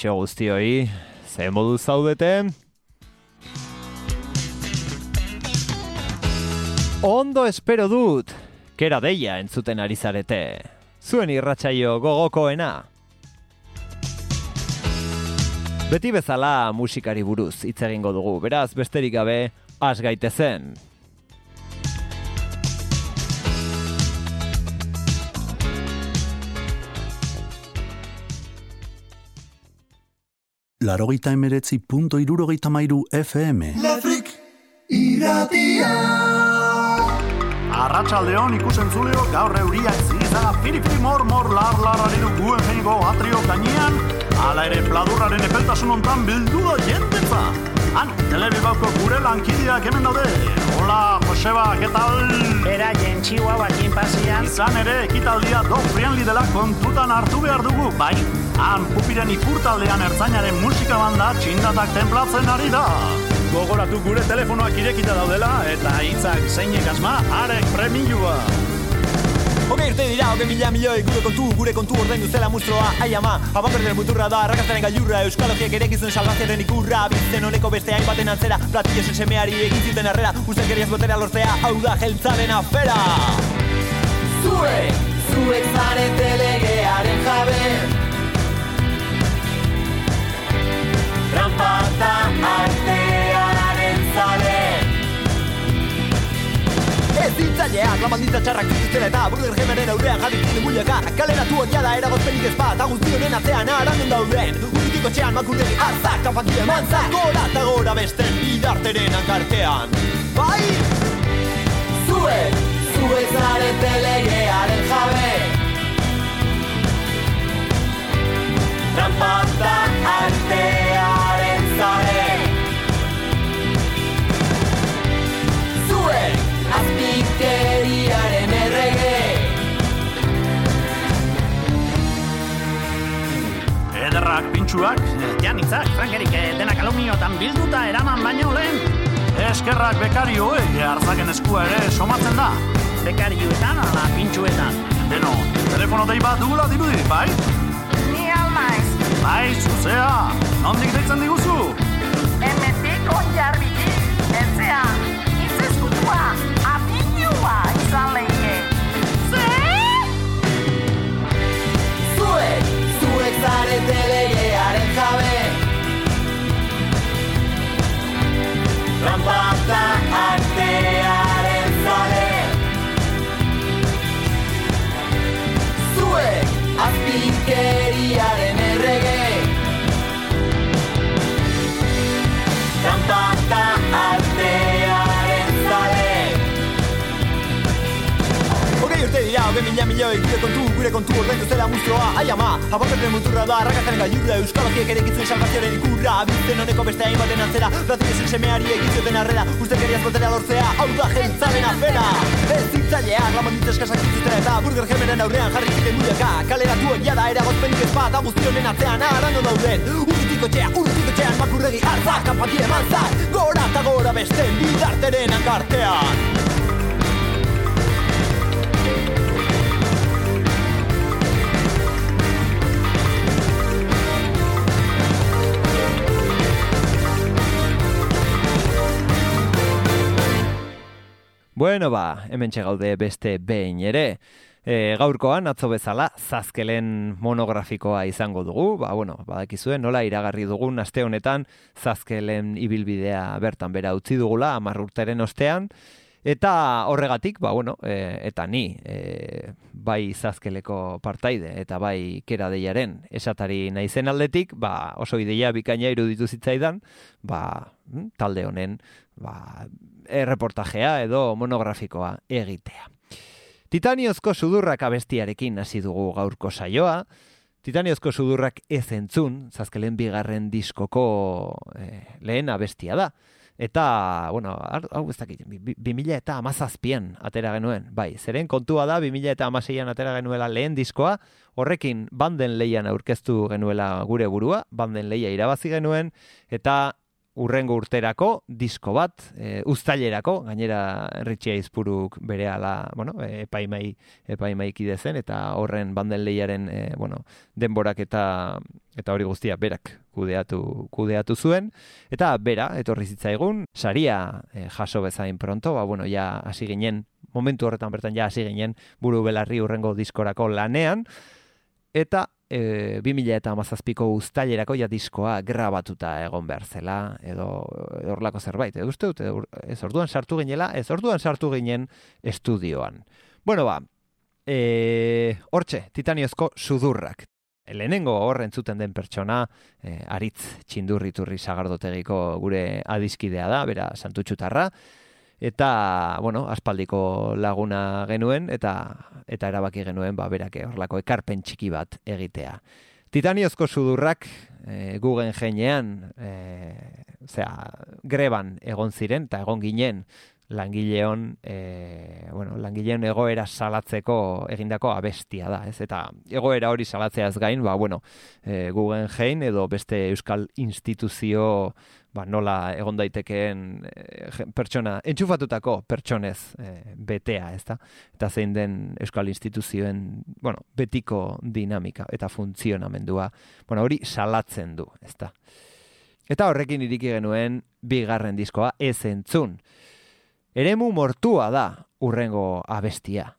Kaixo guztioi, ze modu zaudete? Ondo espero dut, kera deia entzuten ari zarete. Zuen irratsaio gogokoena. Beti bezala musikari buruz hitz egingo dugu, beraz besterik gabe has gaitezen. Larogeita emeretzi punto irurogeita mairu FM. Ladrik iratia Arratxaldeon ikusen zuleo gaur euriak zizara firifiri mor mor lar lar ariru guen atrio gainean Hala ere pladurraren epeltasun ontan bildu da jendetza Han, telebilbauko gure lankideak hemen daude Hola, Joseba, ¿qué tal? Bera jentxiua bakin pasian. Izan ere, ekitaldia dog friendly dela kontutan hartu behar dugu, bai? Han, pupiren ipurtaldean ertzainaren musika banda txindatak templatzen ari da. Gogoratu gure telefonoak irekita daudela eta hitzak zeinek asma arek premiua. Hogei urte dira, hogei mila milioi gure kontu, gure kontu ordaindu zela mustroa, ai ama, abankorren muturra da, rakaztaren gailurra, euskalogiek ere gizuen salvaziaren ikurra, bizten honeko beste hainbaten antzera, platillosen semeari egin zuten arrera, usten geriaz botera lortzea, hau da jeltzaren afera. Zuek, zuek zarete legearen jabe. Trampata artearen Ez ditzaileak, lamalditza txarrak zituzten eta burger gemeren aurrean jarri zinen muilaka. Kaleratuak jada eragozpenik ez bat, aguzti honen atzean aranen dauden Urritiko txean makurdegi arzak, kanpakia manzak Gora eta gora besten bidarteren hankartean. Bai! Zuek, zuek zarete legearen jabe. Trampata artearen Zuek, azpikeriaren errege Ederrak pintxuak, Janitzak, frankerik, eh, dena kalumniotan bilduta eraman baino lehen. eskerrak bekarioei hartzaken eskua ere somatzen da. Bekarioetan, ala pintxuetan. Beno, telefono dei bat dugula dirudi, bai? Ni almaiz, Bai, zuzea, nondik deitzen diguzu? emetik onjarbiti, etzea, izezkutua, Bueno ba, hemen gaude beste behin ere. E, gaurkoan, atzo bezala, zazkelen monografikoa izango dugu. Ba, bueno, badakizue, nola iragarri dugun aste honetan, zazkelen ibilbidea bertan bera utzi dugula, amar urteren ostean. Eta horregatik, ba, bueno, e, eta ni, e, bai zazkeleko partaide, eta bai kera deiaren esatari naizen aldetik, ba, oso ideia bikaina iruditu zitzaidan, ba, mm, talde honen, ba, erreportajea edo monografikoa egitea. Titaniozko sudurrak abestiarekin hasi dugu gaurko saioa, Titaniozko sudurrak ez entzun, zazkelen bigarren diskoko e, lehen abestia da. Eta, bueno, hau ez dakit, 2000 eta amazazpian atera genuen. Bai, zeren kontua da, 2000 eta amaseian atera genuela lehen diskoa, horrekin banden leian aurkeztu genuela gure burua, banden leia irabazi genuen, eta urrengo urterako disko bat, e, uztailerako, gainera Ritxia Izpuruk bere ala, bueno, e, epaimai, epaimai zen, eta horren banden lehiaren, e, bueno, denborak eta eta hori guztia berak kudeatu, kudeatu zuen, eta bera, etorri zitzaigun, saria e, jaso bezain pronto, ba, bueno, ja hasi ginen, momentu horretan bertan ja hasi ginen, buru belarri urrengo diskorako lanean, eta e, 2000 eta amazazpiko ustailerako ja diskoa grabatuta egon behar zela, edo horlako zerbait, edo uste dute, ez orduan sartu ginela, ez orduan sartu ginen estudioan. Bueno ba, e, hortxe, titaniozko sudurrak. Lehenengo horren zuten den pertsona, e, aritz txindurriturri sagardotegiko gure adiskidea da, bera santutxutarra, eta bueno, aspaldiko laguna genuen eta eta erabaki genuen ba berake horlako ekarpen txiki bat egitea. Titaniozko sudurrak e, gugen jenean, e, greban egon ziren eta egon ginen langileon, e, bueno, langileon egoera salatzeko egindako abestia da, ez? Eta egoera hori salatzeaz gain, ba, bueno, e, Guggenheim edo beste euskal instituzio ba, nola egon daitekeen e, pertsona, entxufatutako pertsonez e, betea, ez da? Eta zein den euskal instituzioen, bueno, betiko dinamika eta funtzionamendua, bueno, hori salatzen du, ez da? Eta horrekin iriki genuen bigarren diskoa ez entzun. Eremu mortua da urrengo abestia.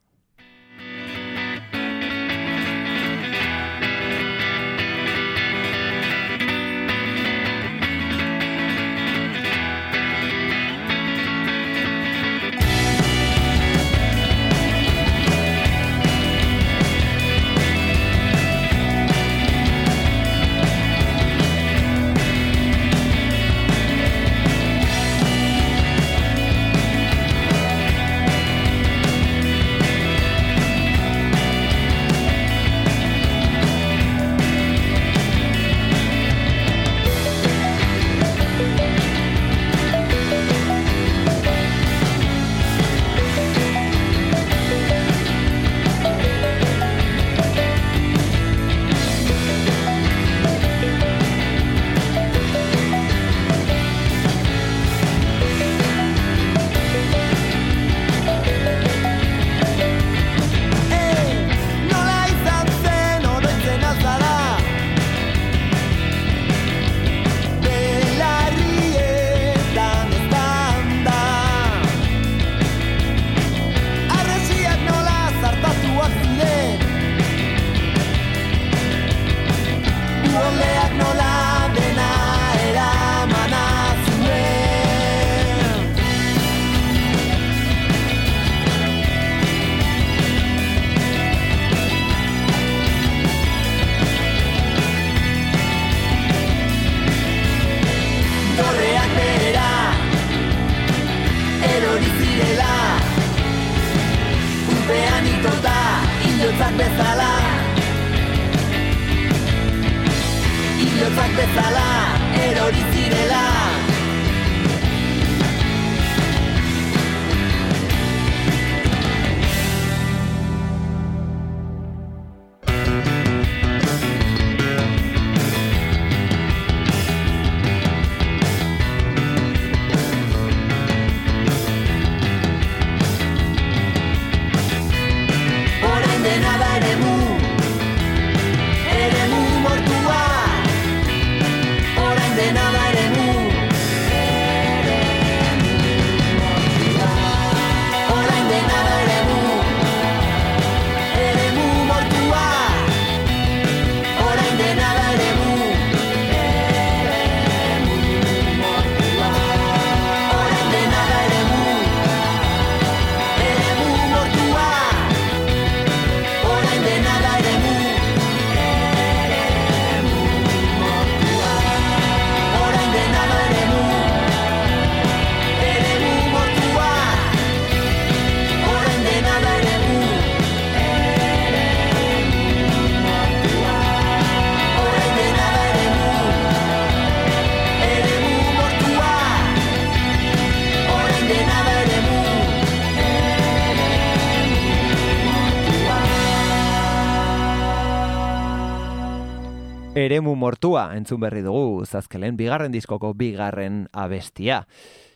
Eremu mortua entzun berri dugu zazkelen bigarren diskoko bigarren abestia.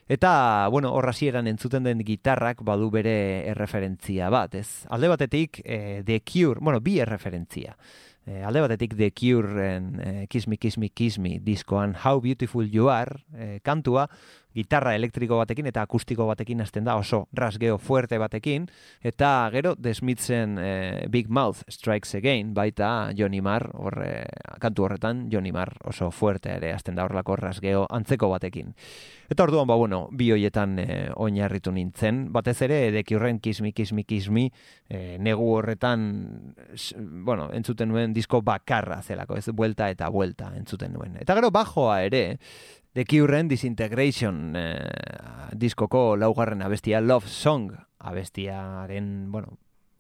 Eta, bueno, horrasieran entzuten den gitarrak badu bere erreferentzia bat, ez? Alde batetik, eh, The Cure, bueno, bi erreferentzia. Eh, alde batetik The Cure-en eh, Kiss Me, Kiss Me, Kiss Me diskoan How Beautiful You Are eh, kantua, gitarra elektriko batekin eta akustiko batekin hasten da oso rasgeo fuerte batekin eta gero The Smithsen eh, Big Mouth Strikes Again baita Johnny Marr horre, kantu horretan Johnny Marr oso fuerte ere hasten da horrelako rasgeo antzeko batekin. Eta orduan ba bueno bi hoietan eh, oinarritu nintzen. Batez ere deki horren Me Kiss Me eh, negu horretan bueno entzuten nuen disko bakarra zelako ez buelta eta buelta entzuten nuen. Eta gero bajoa ere The Cure-en Disintegration eh, diskoko laugarren abestia Love Song abestiaren, bueno,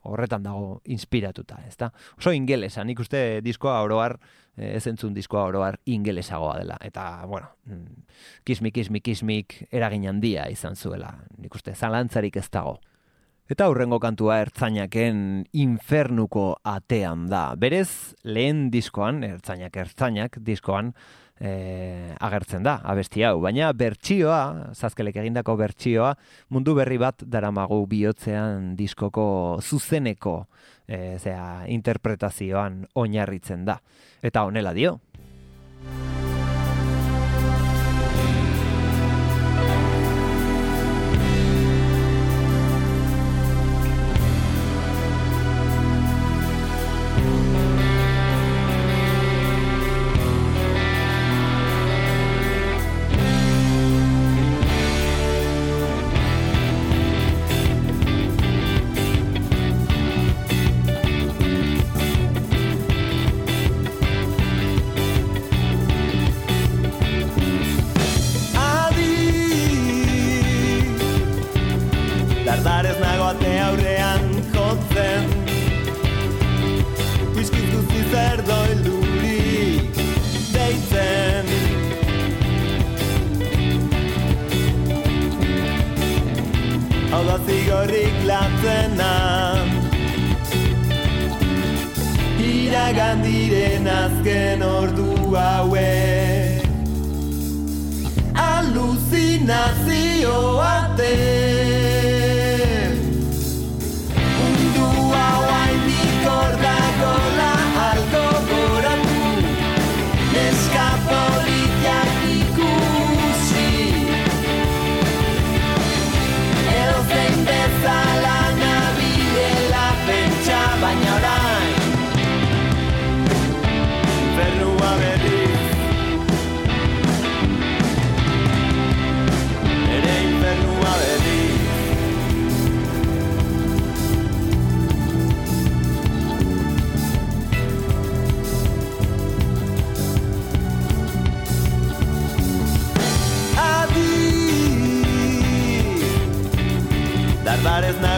horretan dago inspiratuta, ezta? Oso ingelesa, nik uste diskoa oroar, eh, ez entzun diskoa oroar ingelesagoa dela. Eta, bueno, mm, kismik, kismik, kismik eragin handia izan zuela. Nik uste zalantzarik ez dago. Eta hurrengo kantua ertzaiнаken infernuko atean da. Berez, lehen diskoan, ertzainak ertzainak diskoan, e, agertzen da, abesti hau. Baina bertsioa, zazkelek egindako bertsioa, mundu berri bat daramagu bihotzean diskoko zuzeneko e, zera, interpretazioan oinarritzen da. Eta honela dio.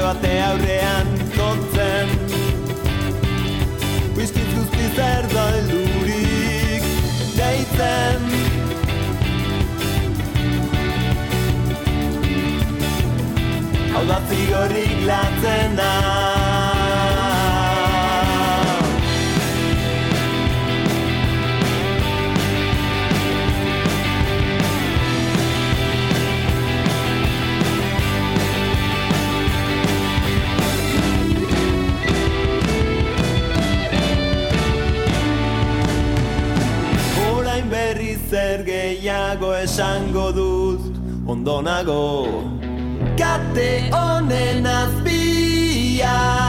Dardarez nago ate aurrean kotzen Whisky guzti zer doilurik deitzen. Hau da zigorrik latzen da esango dut ondonago Kate honen azpian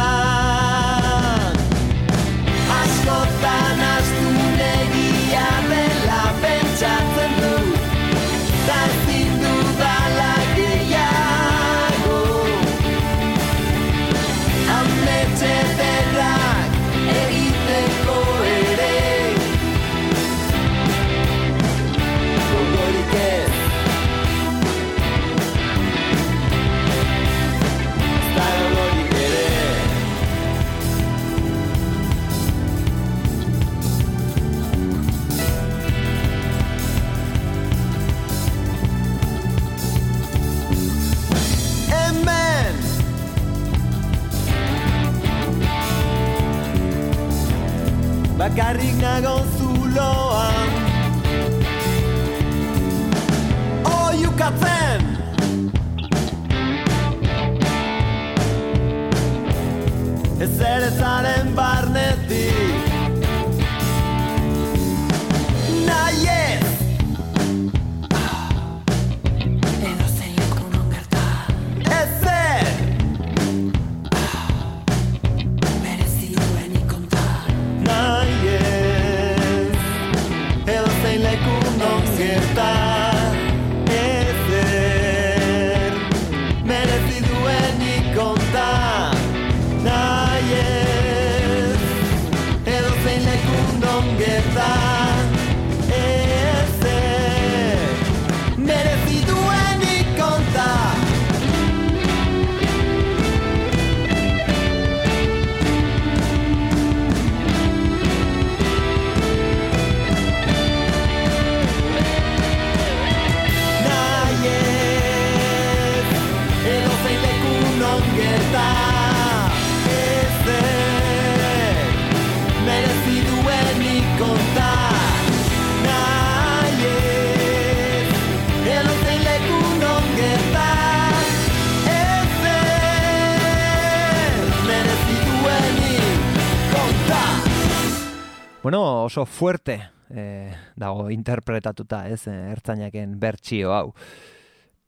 bakarrik nago zuloan. Oiukatzen Ez ere zaren barnetik Bueno, oso fuerte eh, dago interpretatuta, ez, eh, ertzainaken bertsio hau.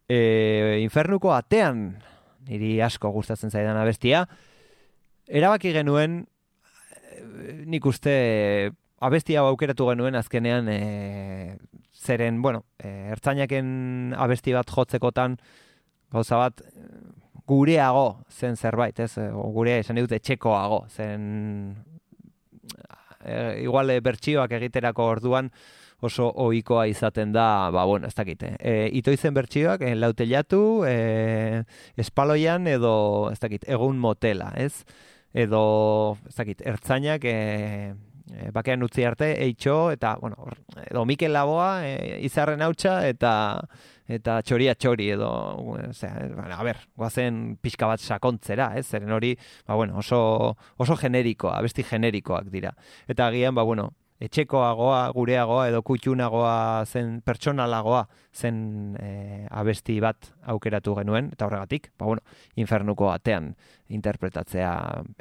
Eh, infernuko atean, niri asko gustatzen zaidan abestia, erabaki genuen, nik uste abestia hau aukeratu genuen azkenean eh, zeren, bueno, eh, ertzainaken abesti bat jotzekotan, gauza bat, gureago zen zerbait, ez? Gurea esan dute etxekoago, zen e, igual e, bertsioak egiterako orduan oso ohikoa izaten da, ba, bueno, ez dakit, e, itoizen bertsioak, e, lautelatu, e, espaloian edo, ez dakit, egun motela, ez? Edo, ez dakit, ertzainak, e, e, bakean utzi arte, eitxo, eta, bueno, edo Mikel Laboa, e, izarren hautsa, eta eta txoria txori edo, osea, bueno, a ber, goazen pixka bat sakontzera, ez? Zeren hori, ba, bueno, oso, oso generikoa, abesti generikoak dira. Eta agian, ba, bueno, etxekoagoa, gureagoa edo kutxunagoa zen pertsonalagoa zen e, abesti bat aukeratu genuen, eta horregatik, ba, bueno, infernuko atean interpretatzea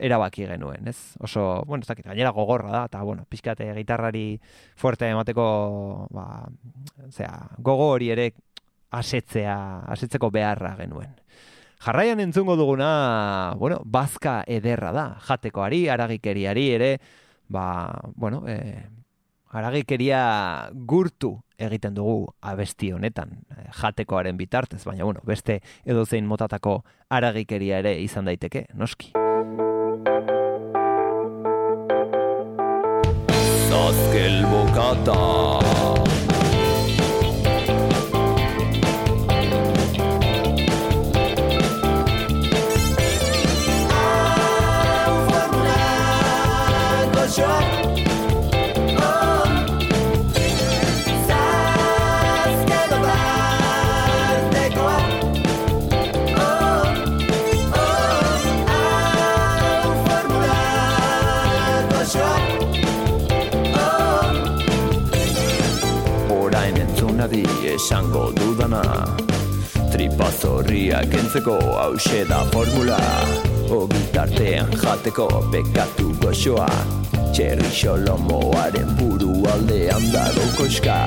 erabaki genuen, ez? Oso, bueno, ez dakit, gainera gogorra da, eta, bueno, pixkate gitarrari fuerte emateko, ba, zera, gogo hori ere asetzea, asetzeko beharra genuen. Jarraian entzungo duguna, bueno, bazka ederra da, jatekoari, aragikeriari ere, ba, bueno, e, aragikeria gurtu egiten dugu abesti honetan, e, jatekoaren bitartez, baina, bueno, beste edozein motatako aragikeria ere izan daiteke, noski. Zazkel bokata esango dudana. Tripa zorriak entzeko hause da formula. Ogitartean jateko bekatu goxoa. Txerri xolomoaren buru aldean dago koska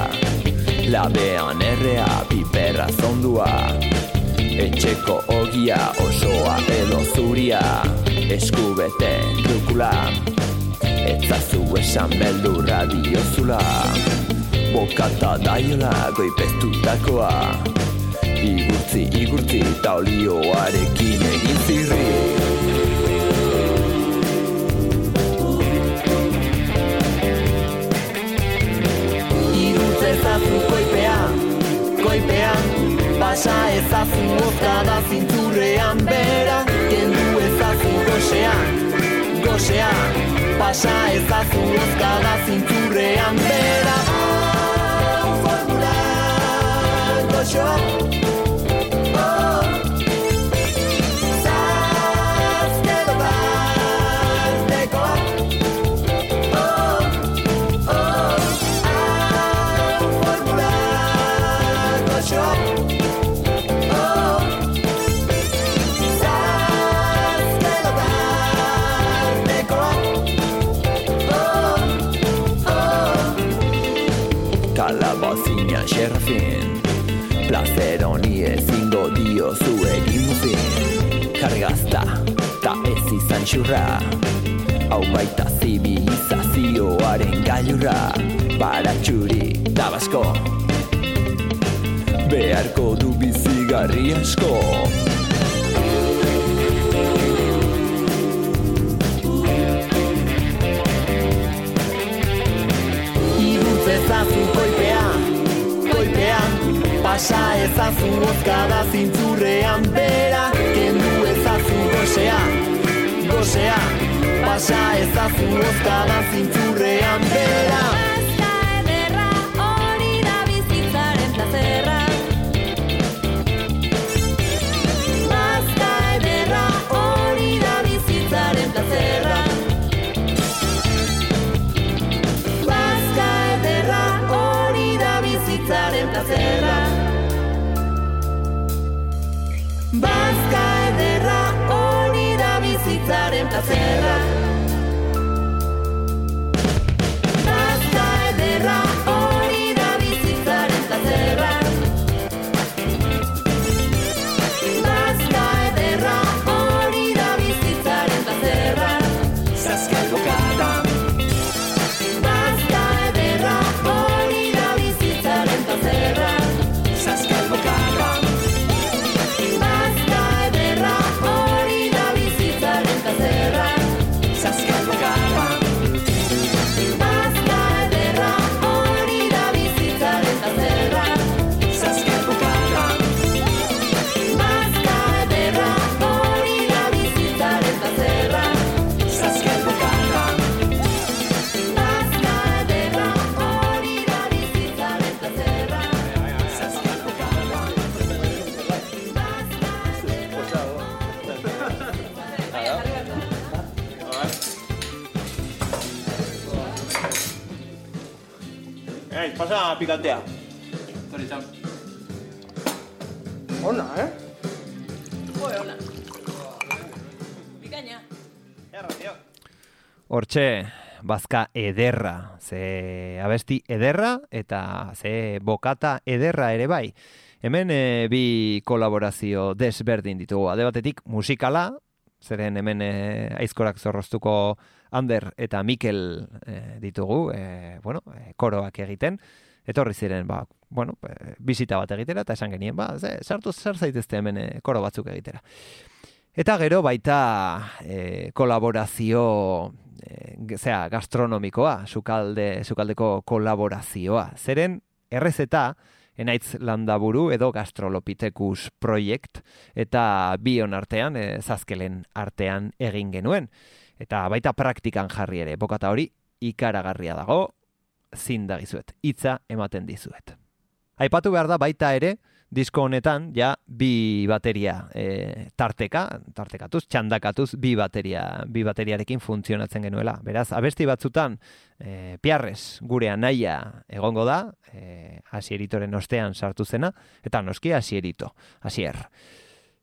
Labean errea piperra zondua. Etxeko ogia osoa edo zuria. Eskubete rukula Etzazu esan beldurra diozula Bokata daiola goipeztutakoa Igurtzi, igurtzi, eta olioarekin egin zirri. Ezazu koipean, koipean Basa ezazu ozkada zintzurrean bera. Kendu ezazu goxean, goxean Pasa ezazu ozkada zintzurrean bera goxoa ez izan xurra Hau baita zibilizazioaren gailurra. Baratxuri tabasko Beharko du bizigarri asko. Ezazu koipea, koipea Pasa ezazu ozkada zintzurrean gozea Pasa ezazu ozkada zintzurrean bera Santa Serra. Hortxe, bazka ederra, ze abesti ederra eta ze bokata ederra ere bai. Hemen e, bi kolaborazio desberdin ditugu. Alde batetik musikala, zeren hemen e, aizkorak zorroztuko Ander eta Mikel e, ditugu, e, bueno, e, koroak egiten. Etorri ziren, ba, bueno, e, bisita bat egitera, eta esan genien, ba, ze, sartu zer zaitezte hemen e, koro batzuk egitera. Eta gero baita e, kolaborazio e, zera, gastronomikoa, sukalde, sukaldeko kolaborazioa. Zeren errezeta, enaitz landaburu edo gastrolopitekus projekt, eta bion artean, e, zazkelen artean egin genuen. Eta baita praktikan jarri ere, bokata hori ikaragarria dago, zindagizuet, hitza ematen dizuet. Aipatu behar da baita ere, disko honetan ja bi bateria e, tarteka, tartekatuz, txandakatuz bi bateria, bi bateriarekin funtzionatzen genuela. Beraz, abesti batzutan e, piarrez gure anaia egongo da, e, asieritoren ostean sartu zena, eta noski asierito, asier.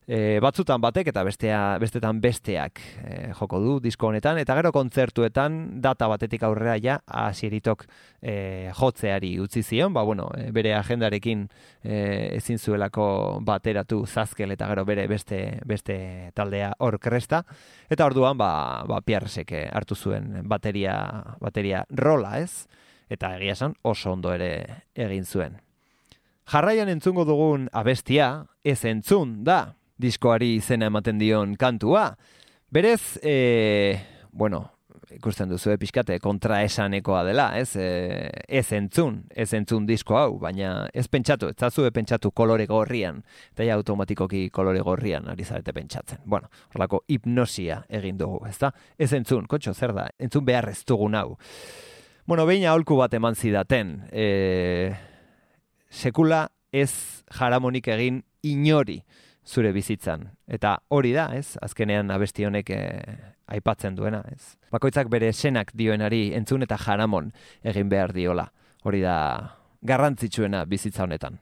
E, batzutan batek eta bestea, bestetan besteak e, joko du disko honetan, eta gero kontzertuetan data batetik aurrera ja asieritok e, jotzeari utzi zion, ba, bueno, e, bere agendarekin e, ezin zuelako bateratu zazkel eta gero bere beste, beste taldea orkresta, eta orduan ba, ba piarresek hartu zuen bateria, bateria rola ez, eta egia esan oso ondo ere egin zuen. Jarraian entzungo dugun abestia, ez entzun da, diskoari izena ematen dion kantua. Berez, e, bueno, ikusten duzu pixkate kontraesanekoa dela, ez? E, ez entzun, ez entzun disko hau, baina ez pentsatu, ez zazue pentsatu kolore gorrian, eta ja automatikoki kolore gorrian ari zarete pentsatzen. Bueno, horlako hipnosia egin dugu, ez da? Ez entzun, kotxo, zer da? Entzun behar ez dugun hau. Bueno, behin aholku bat eman zidaten, e, sekula ez jaramonik egin inori zure bizitzan. Eta hori da, ez? Azkenean abesti honek eh, aipatzen duena, ez? Bakoitzak bere senak dioenari entzun eta jaramon egin behar diola. Hori da garrantzitsuena bizitza honetan.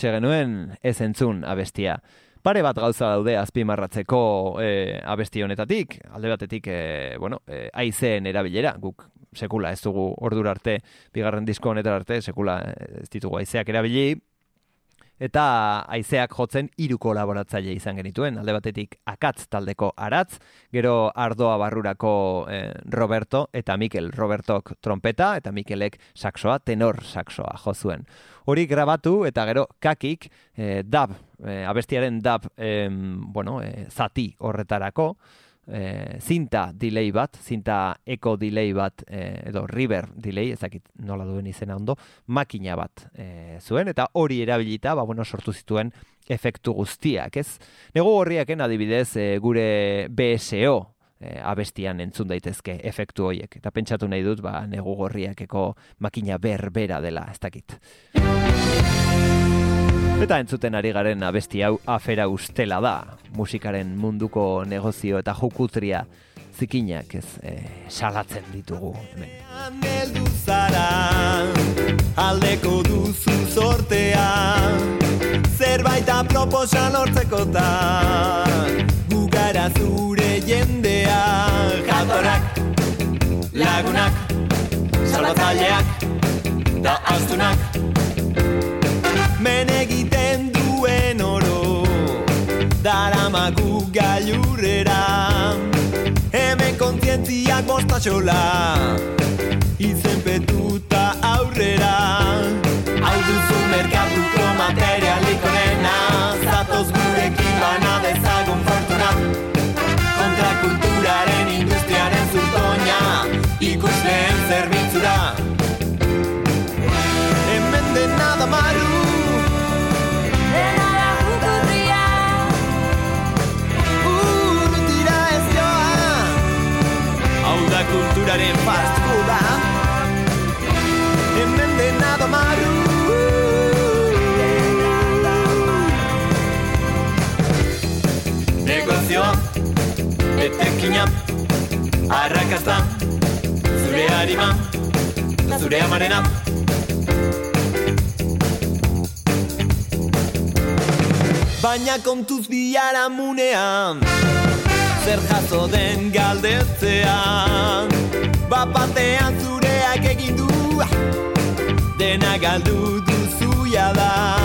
Hortxe genuen ez entzun abestia. Pare bat gauza daude azpimarratzeko e, abesti honetatik, alde batetik, e, bueno, e, aizeen erabilera, guk sekula ez dugu ordura arte, bigarren disko honetar arte, sekula ez ditugu aizeak erabili, eta aizeak jotzen hiru kolaboratzaile izan genituen, alde batetik akatz taldeko aratz, gero ardoa barrurako eh, Roberto eta Mikel Robertok trompeta eta Mikelek saxoa, tenor saxoa jo zuen. Hori grabatu eta gero kakik eh, dab, eh, abestiaren dab em, bueno, eh, zati horretarako, e, zinta delay bat, zinta eco delay bat, e, edo river delay, ez dakit nola duen izena ondo, makina bat e, zuen, eta hori erabilita, ba, bueno, sortu zituen efektu guztiak, ez? Nego horriaken adibidez, e, gure BSO, e, abestian entzun daitezke efektu hoiek. Eta pentsatu nahi dut, ba, negu gorriakeko makina berbera dela, ez dakit. Eta entzuten ari garen abesti hau afera ustela da. Musikaren munduko negozio eta jokutria zikinak ez e, salatzen ditugu hemen. Zara aldeko duzu zortea Zerbait aproposa lortzekotan Gugara zure jendea. Jatorrak, lagunak, salbatzaileak Da astunak. Men egiten duen oro Daramagu gailurrera. Hemen kontzientziak bostatxola Izenpetuta aurrera. Hau duzu merkatuko materialik Kontrakulturaren industriaren zurtoina Ikusleen zerbitzura. Hemen dena da maru. Urrutira ez joa. Hau da kulturaren fast Etekina Arrakazta Zure harima Zure amarena. Baina kontuz biara munean Zer jaso den galdetzean. Bapatean zureak egin du Dena galdu duzu jada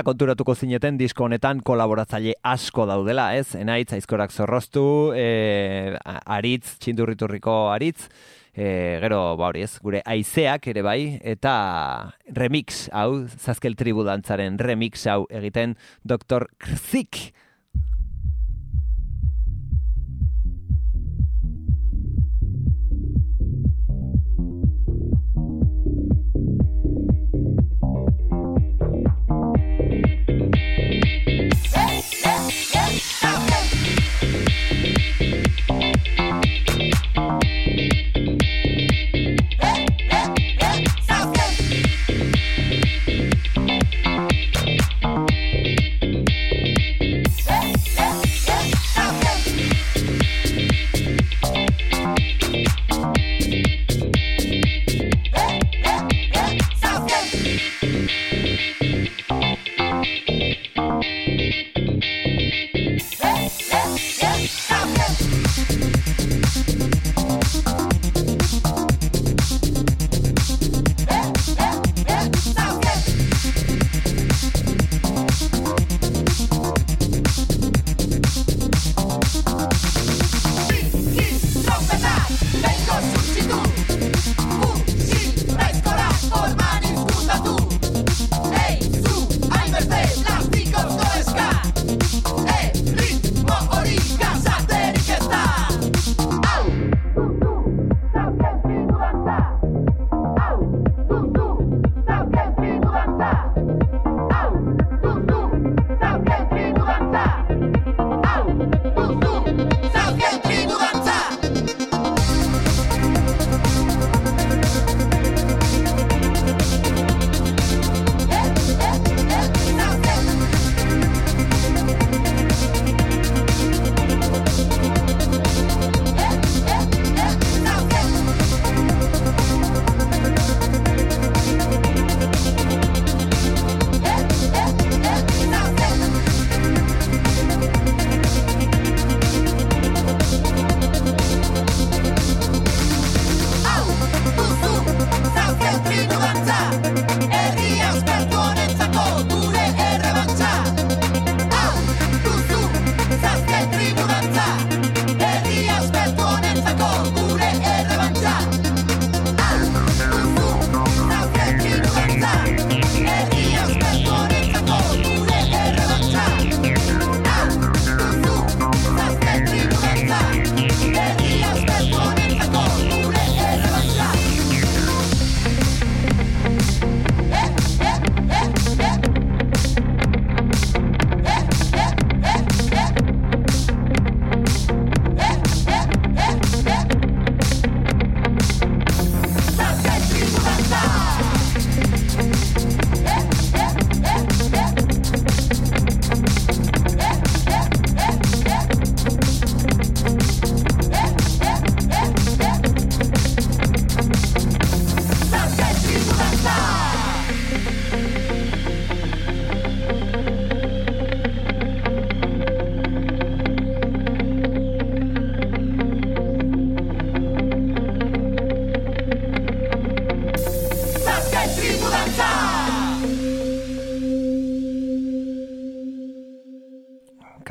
Eta konturatuko zineten disko honetan kolaboratzaile asko daudela, ez? Enaitz, aizkorak zorroztu, e, aritz, txindurriturriko aritz, e, gero, ba hori ez, gure aizeak ere bai, eta remix hau, zazkel tribu dantzaren remix hau egiten Dr. Krzik.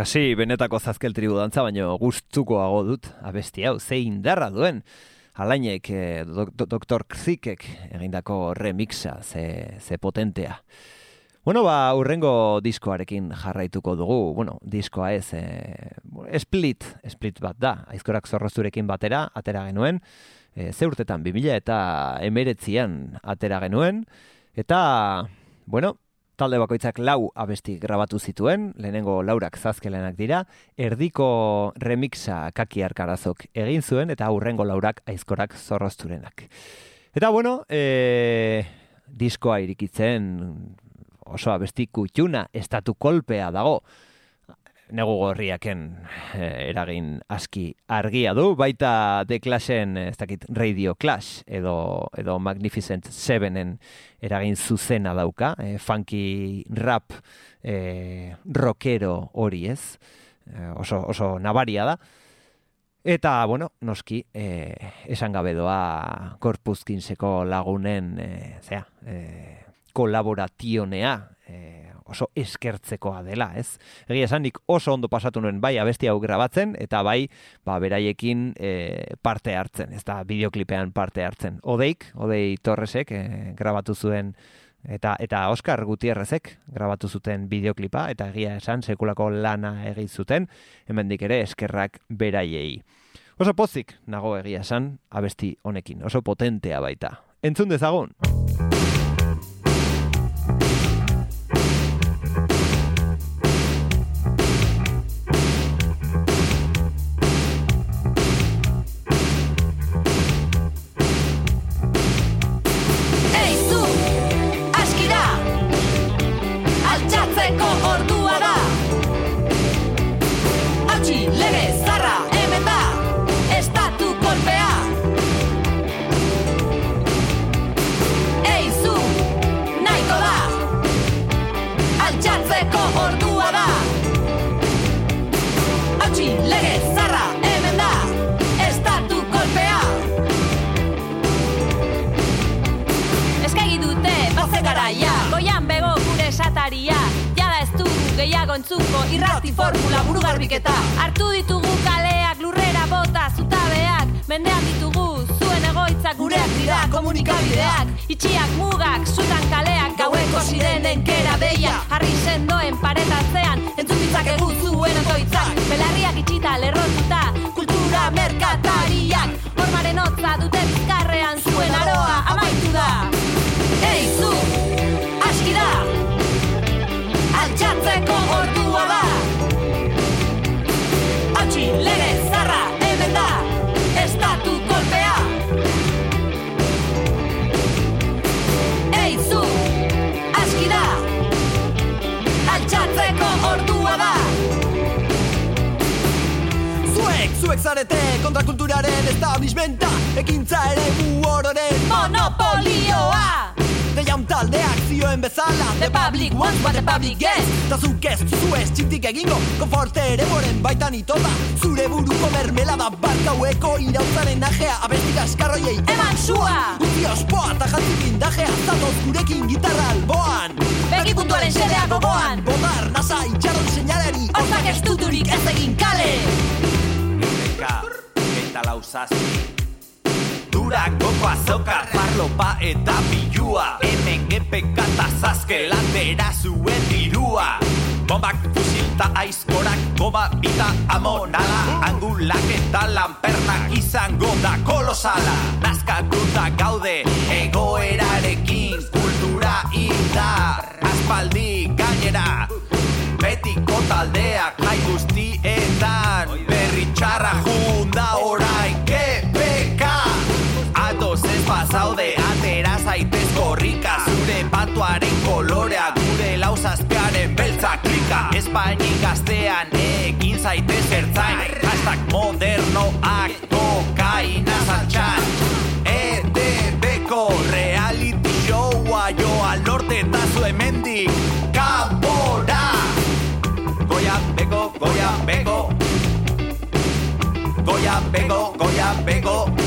Kasi benetako zazkel tribu dantza, baino gustukoago dut abesti hau, ze indarra duen. Alainek, eh, dok, dok- Dr. Kzikek egindako remixa, ze, ze potentea. Bueno, ba, urrengo diskoarekin jarraituko dugu. Bueno, diskoa ez, eh, split, split bat da. Aizkorak zorrozurekin batera, atera genuen. E, ze urtetan, 2000 eta emeretzian atera genuen. Eta, bueno, talde bakoitzak lau abesti grabatu zituen, lehenengo laurak zazkelenak dira, erdiko remixa kaki arkarazok egin zuen, eta aurrengo laurak aizkorak zorrozturenak. Eta bueno, e, diskoa irikitzen oso abesti kutxuna, estatu kolpea dago, negu gorriaken eh, eragin aski argia du, baita The Clashen, eh, ez dakit, Radio Clash edo, edo Magnificent Sevenen eragin zuzena dauka, eh, funky rap eh, rockero hori ez, eh, oso, oso nabaria da. Eta, bueno, noski, eh, esan gabe doa korpuzkinseko lagunen, eh, zea, eh, kolaborationea, eh, oso eskertzekoa dela, ez? Egia esan, nik oso ondo pasatu nuen bai abesti hau grabatzen, eta bai, ba, beraiekin eh, parte hartzen, ez da, bideoklipean parte hartzen. Odeik, Odei Torresek eh, grabatu zuen eta eta Oscar Gutierrezek grabatu zuten bideoklipa eta egia esan sekulako lana egin zuten hemendik ere eskerrak beraiei. Oso pozik nago egia esan abesti honekin, oso potentea baita. Entzun dezagun. Gure sataria Jada ez dugu gehiago entzuko Irrati formula buru garbiketa Hartu ditugu kaleak lurrera bota zutabeak. Mendean ditugu zuen egoitzak gureak dira komunikabideak. Itxiak mugak, sutan kaleak Gaueko sirenen kera deia Harri sendoen paretatzean Entzun ditzakegu zuen otoitzak. Belarriak itxita lerrotuta Kultura merkatariak lege zarra hemen da Estatu kolpea. Ei zu, aski da Altxatzeko ordua da. Zuek zarete kontrakulturaren establishmenta Ekintza ere ororen Monopolioa Deiam taldeak zioen bezala The public wants what the public gets. Ta zuk ez zu ez txintik egingo. Konforte ere moren baitan itota Zure buruko mermelada barkaueko irautzaren ajea. Abestik askarroiei Eman sua! Uti ospoa eta jantzik indajea Zatoz gurekin gitarra alboan. Begi puntuaren xedea gogoan. Bodar, nasa, itxaron seinalari. Hortzak ez duturik ez egin kale! Neka, eta lauzazpi Durangoko azoka, parlopa eta bilua Hemen gepeka eta zazke landera zuen dirua. Bombak fusilta aizkorak goma bita amonala. Angulak eta lanpernak izango da kolosala. Nazkatuta gaude egoerarekin kultura indar Aspaldi gainera betiko taldeak jai guztietan. Berri txarra beltza klika Espainik gaztean egin zaitez ertzain Hashtag modernoak kokaina zantxan ETV-ko reality showa jo al norte eta zu hemendik. Kanpora Goya bego, goya bego Goya bego, goya bego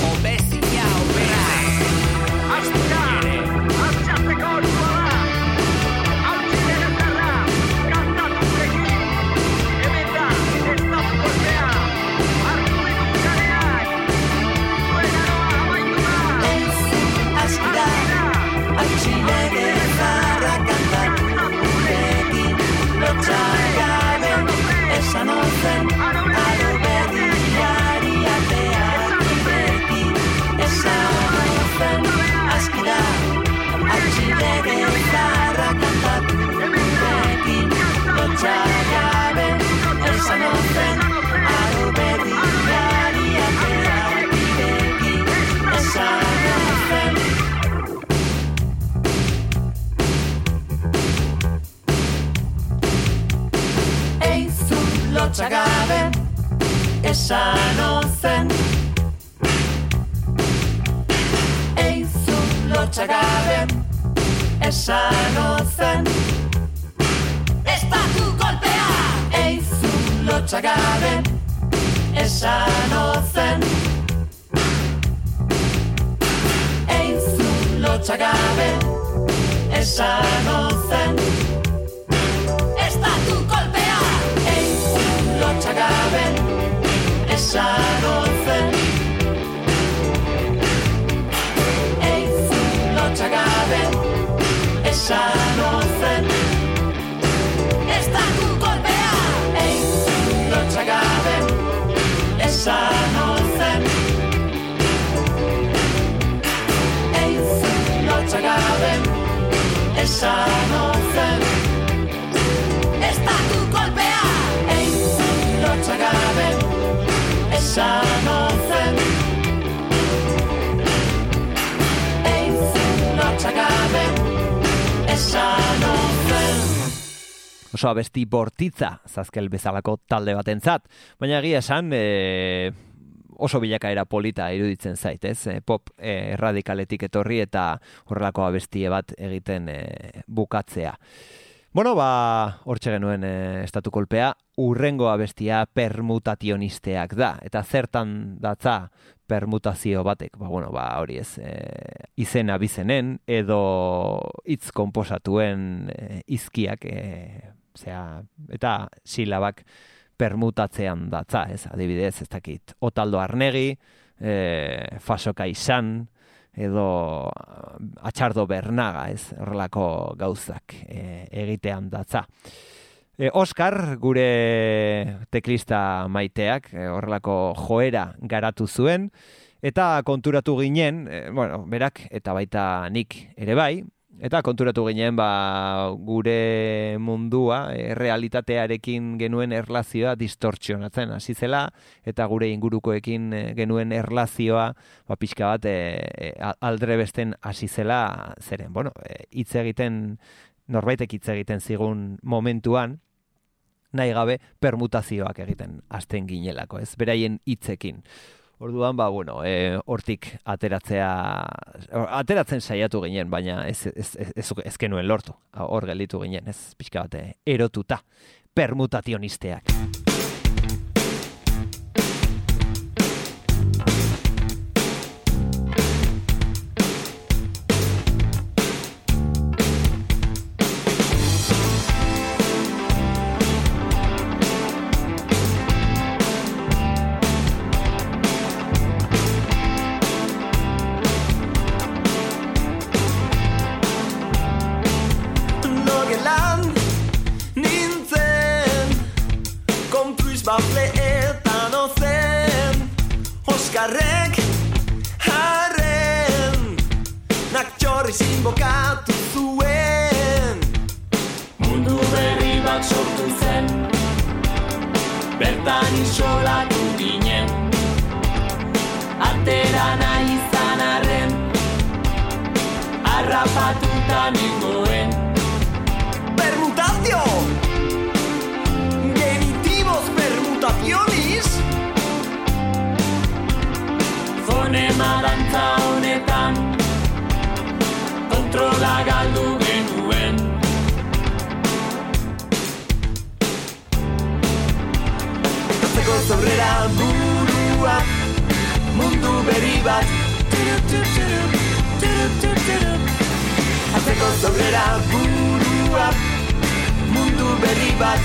Eizun lotxagabe Esan ozen. Eizun lotxagabe Esan ozen. Estatu kolpea! Eizun lotxagabe Esan ozen. Eizun lotxagabe Esan ozen Esan ozen Eizun lotxagabe Esan ozen Estatu kolpea. Eizun lotxagabe Esan ozen Eizun lotxagabe Esan Esan ozen Eizun lotxagabe Esan ozen oso abesti bortitza zazkel bezalako talde batentzat. Baina egia esan, e, oso bilakaera polita iruditzen zait, ez? E, pop e, radikaletik etorri eta horrelako abestie bat egiten e, bukatzea. Bueno, ba, hortxe genuen e, estatu kolpea, urrengo abestia permutationisteak da. Eta zertan datza permutazio batek, ba, bueno, ba, hori ez, e, izena bizenen, edo hitz konposatuen e, izkiak, e, zera, eta silabak permutatzean datza, ez, adibidez, ez dakit, otaldo arnegi, e, fasoka izan, edo atxardo bernaga, ez, horrelako gauzak e, egitean datza. E, Oscar, gure teklista maiteak, e, horrelako joera garatu zuen, eta konturatu ginen, e, bueno, berak, eta baita nik ere bai, eta konturatu ginen ba, gure mundua, e, realitatearekin genuen erlazioa distortzionatzen hasi zela, eta gure ingurukoekin genuen erlazioa ba, pixka bat e, e, aldre besten hasi zela, zeren, bueno, hitz egiten, norbaitek hitz egiten zigun momentuan, nahi gabe permutazioak egiten hasten ginelako, ez? Beraien hitzekin. Orduan, ba, bueno, e, hortik ateratzea, ateratzen saiatu ginen, baina ez, ez, ez, ez, ez genuen lortu, hor gelditu ginen, ez pixka bate, erotuta, permutationisteak. Arrapatuta nengoen. Permutazio Genitivos permutacionis Fonema dantza honetan Kontrola galdu genuen. Atzeko zaurrera burua Mundu berri bat Atzeko zaurrera burua. Mundu berri bat.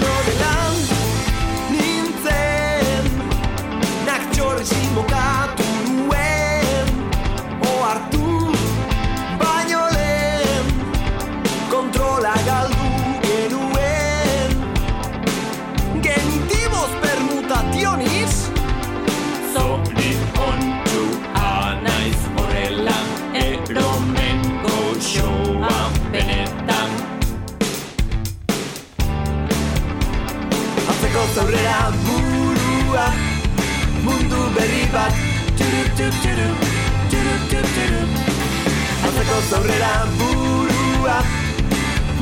Norelan nintzen. Naktxorri zinbokatu nuen berri bat. Turup, turup, turup, turup, turup, turup. Atzeko zaurrera burua.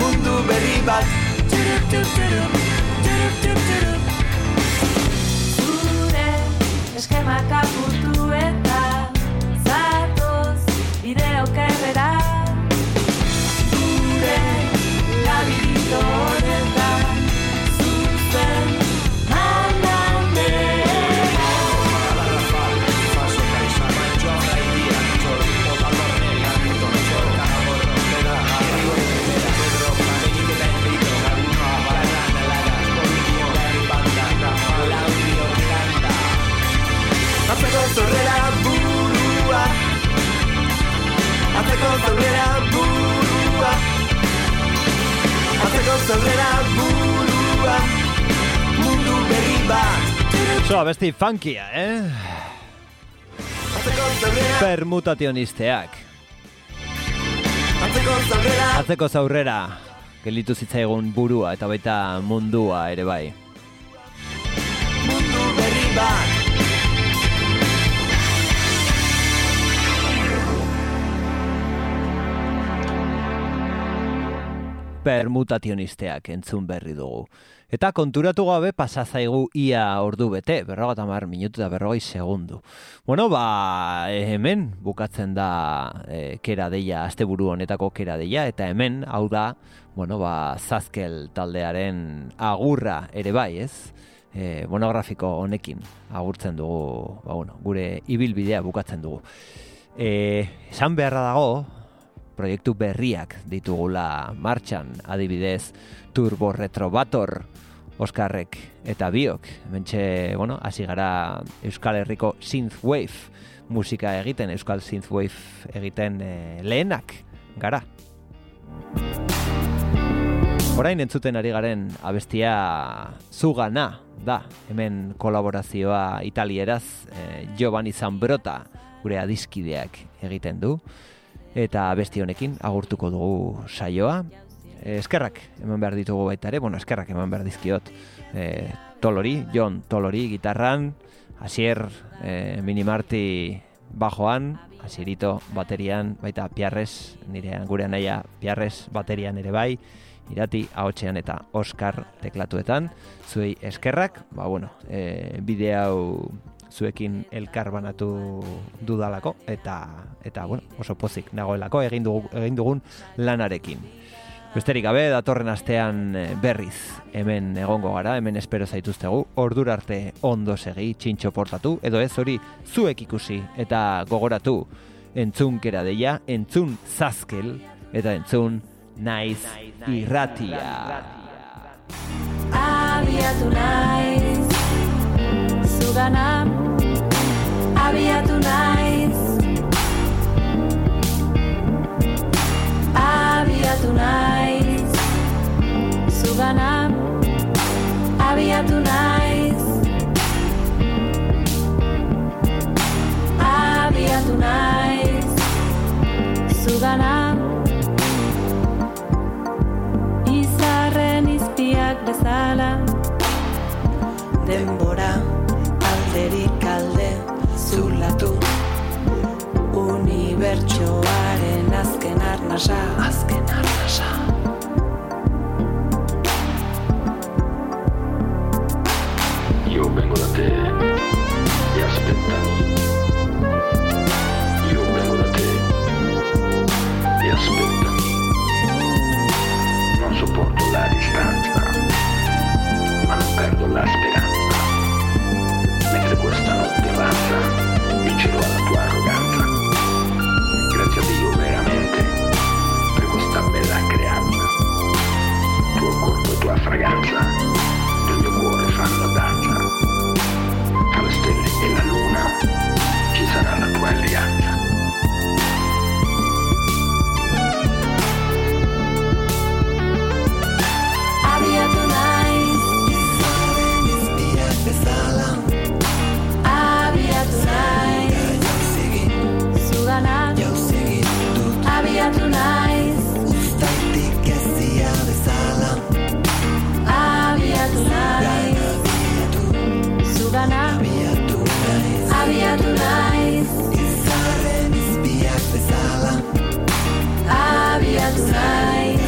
Mundu berri bat. Turup, turup, turup, turup, turup, turup. Zure eskemak apurtu eta zatoz bideo kerrera. Zure labirinto abesti funkia, eh? Permutationisteak. Atzeko zaurrera Atzeko zaurrera, gelitu zitzaigun burua eta baita mundua ere bai. Mundu berri bat permutationisteak entzun berri dugu. Eta konturatu gabe pasa zaigu ia ordu bete, berrogeita mar minutu eta berrogei segundu. Bueno, ba, hemen bukatzen da e, kera deia, asteburu honetako kera deia, eta hemen, hau da, bueno, ba, zazkel taldearen agurra ere bai, ez? E, monografiko honekin agurtzen dugu, ba, bueno, gure ibilbidea bukatzen dugu. E, esan beharra dago, proiektu berriak ditugula martxan, adibidez Turbo Retrobator, Oskarrek eta biok. Hementxe, bueno, hasi gara Euskal Herriko Synthwave musika egiten, Euskal Synthwave egiten eh, lehenak gara. Orain entzuten ari garen abestia zugana da, hemen kolaborazioa italieraz eh, Giovanni Zambrota gure adiskideak egiten du eta besti honekin agurtuko dugu saioa. E, eskerrak eman behar ditugu baita ere, bueno, eskerrak eman behar dizkiot. E, Tolori, John Tolori, gitarran, Asier, e, Minimarti bajoan, asirito baterian, baita piarrez, nire gure naia piarrez baterian ere bai, irati ahotsean eta Oscar teklatuetan, zuei eskerrak, ba bueno, e, bide hau zuekin elkar banatu dudalako eta eta bueno, oso pozik nagoelako egin dugu, egin dugun lanarekin. Besterik gabe datorren astean eh, berriz hemen egongo gara, hemen espero zaituztegu. Ordura arte ondo segi, txintxo portatu edo ez hori zuek ikusi eta gogoratu entzun kera deia, entzun zazkel eta entzun naiz irratia. Abiatu naiz zugana Abiatu naiz. Abiatu naiz Zugana Abiatu naiz. Abiatu naiz Zugana Izarren izpiak bezala Denbora Unibertsoaren azken arnasa Azken arnasa Io vengo da te e aspettami. Io vengo da te e aspettami. Non sopporto la distanza, ma non perdo la speranza. Mentre questa notte avanza, vincerò alla tua arroganza. A Dio veramente per questa bella creanza. Tuo corpo e tua fragranza del mio cuore fanno danza. Tra le stelle e la luna ci sarà la tua alleanza. Abiatu naiz. Uztaitik ezia bezala. Abiatu naiz. Zugana. Abiatu naiz. Abiatu naiz. Izaren izpiak bezala. Abiatu naiz.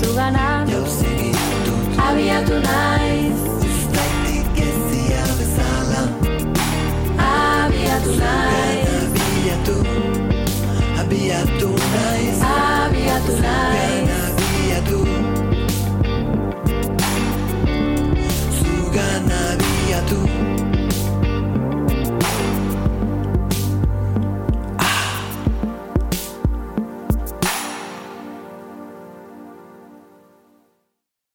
Zugana. Jauzegin dut. Abiatu naiz naiz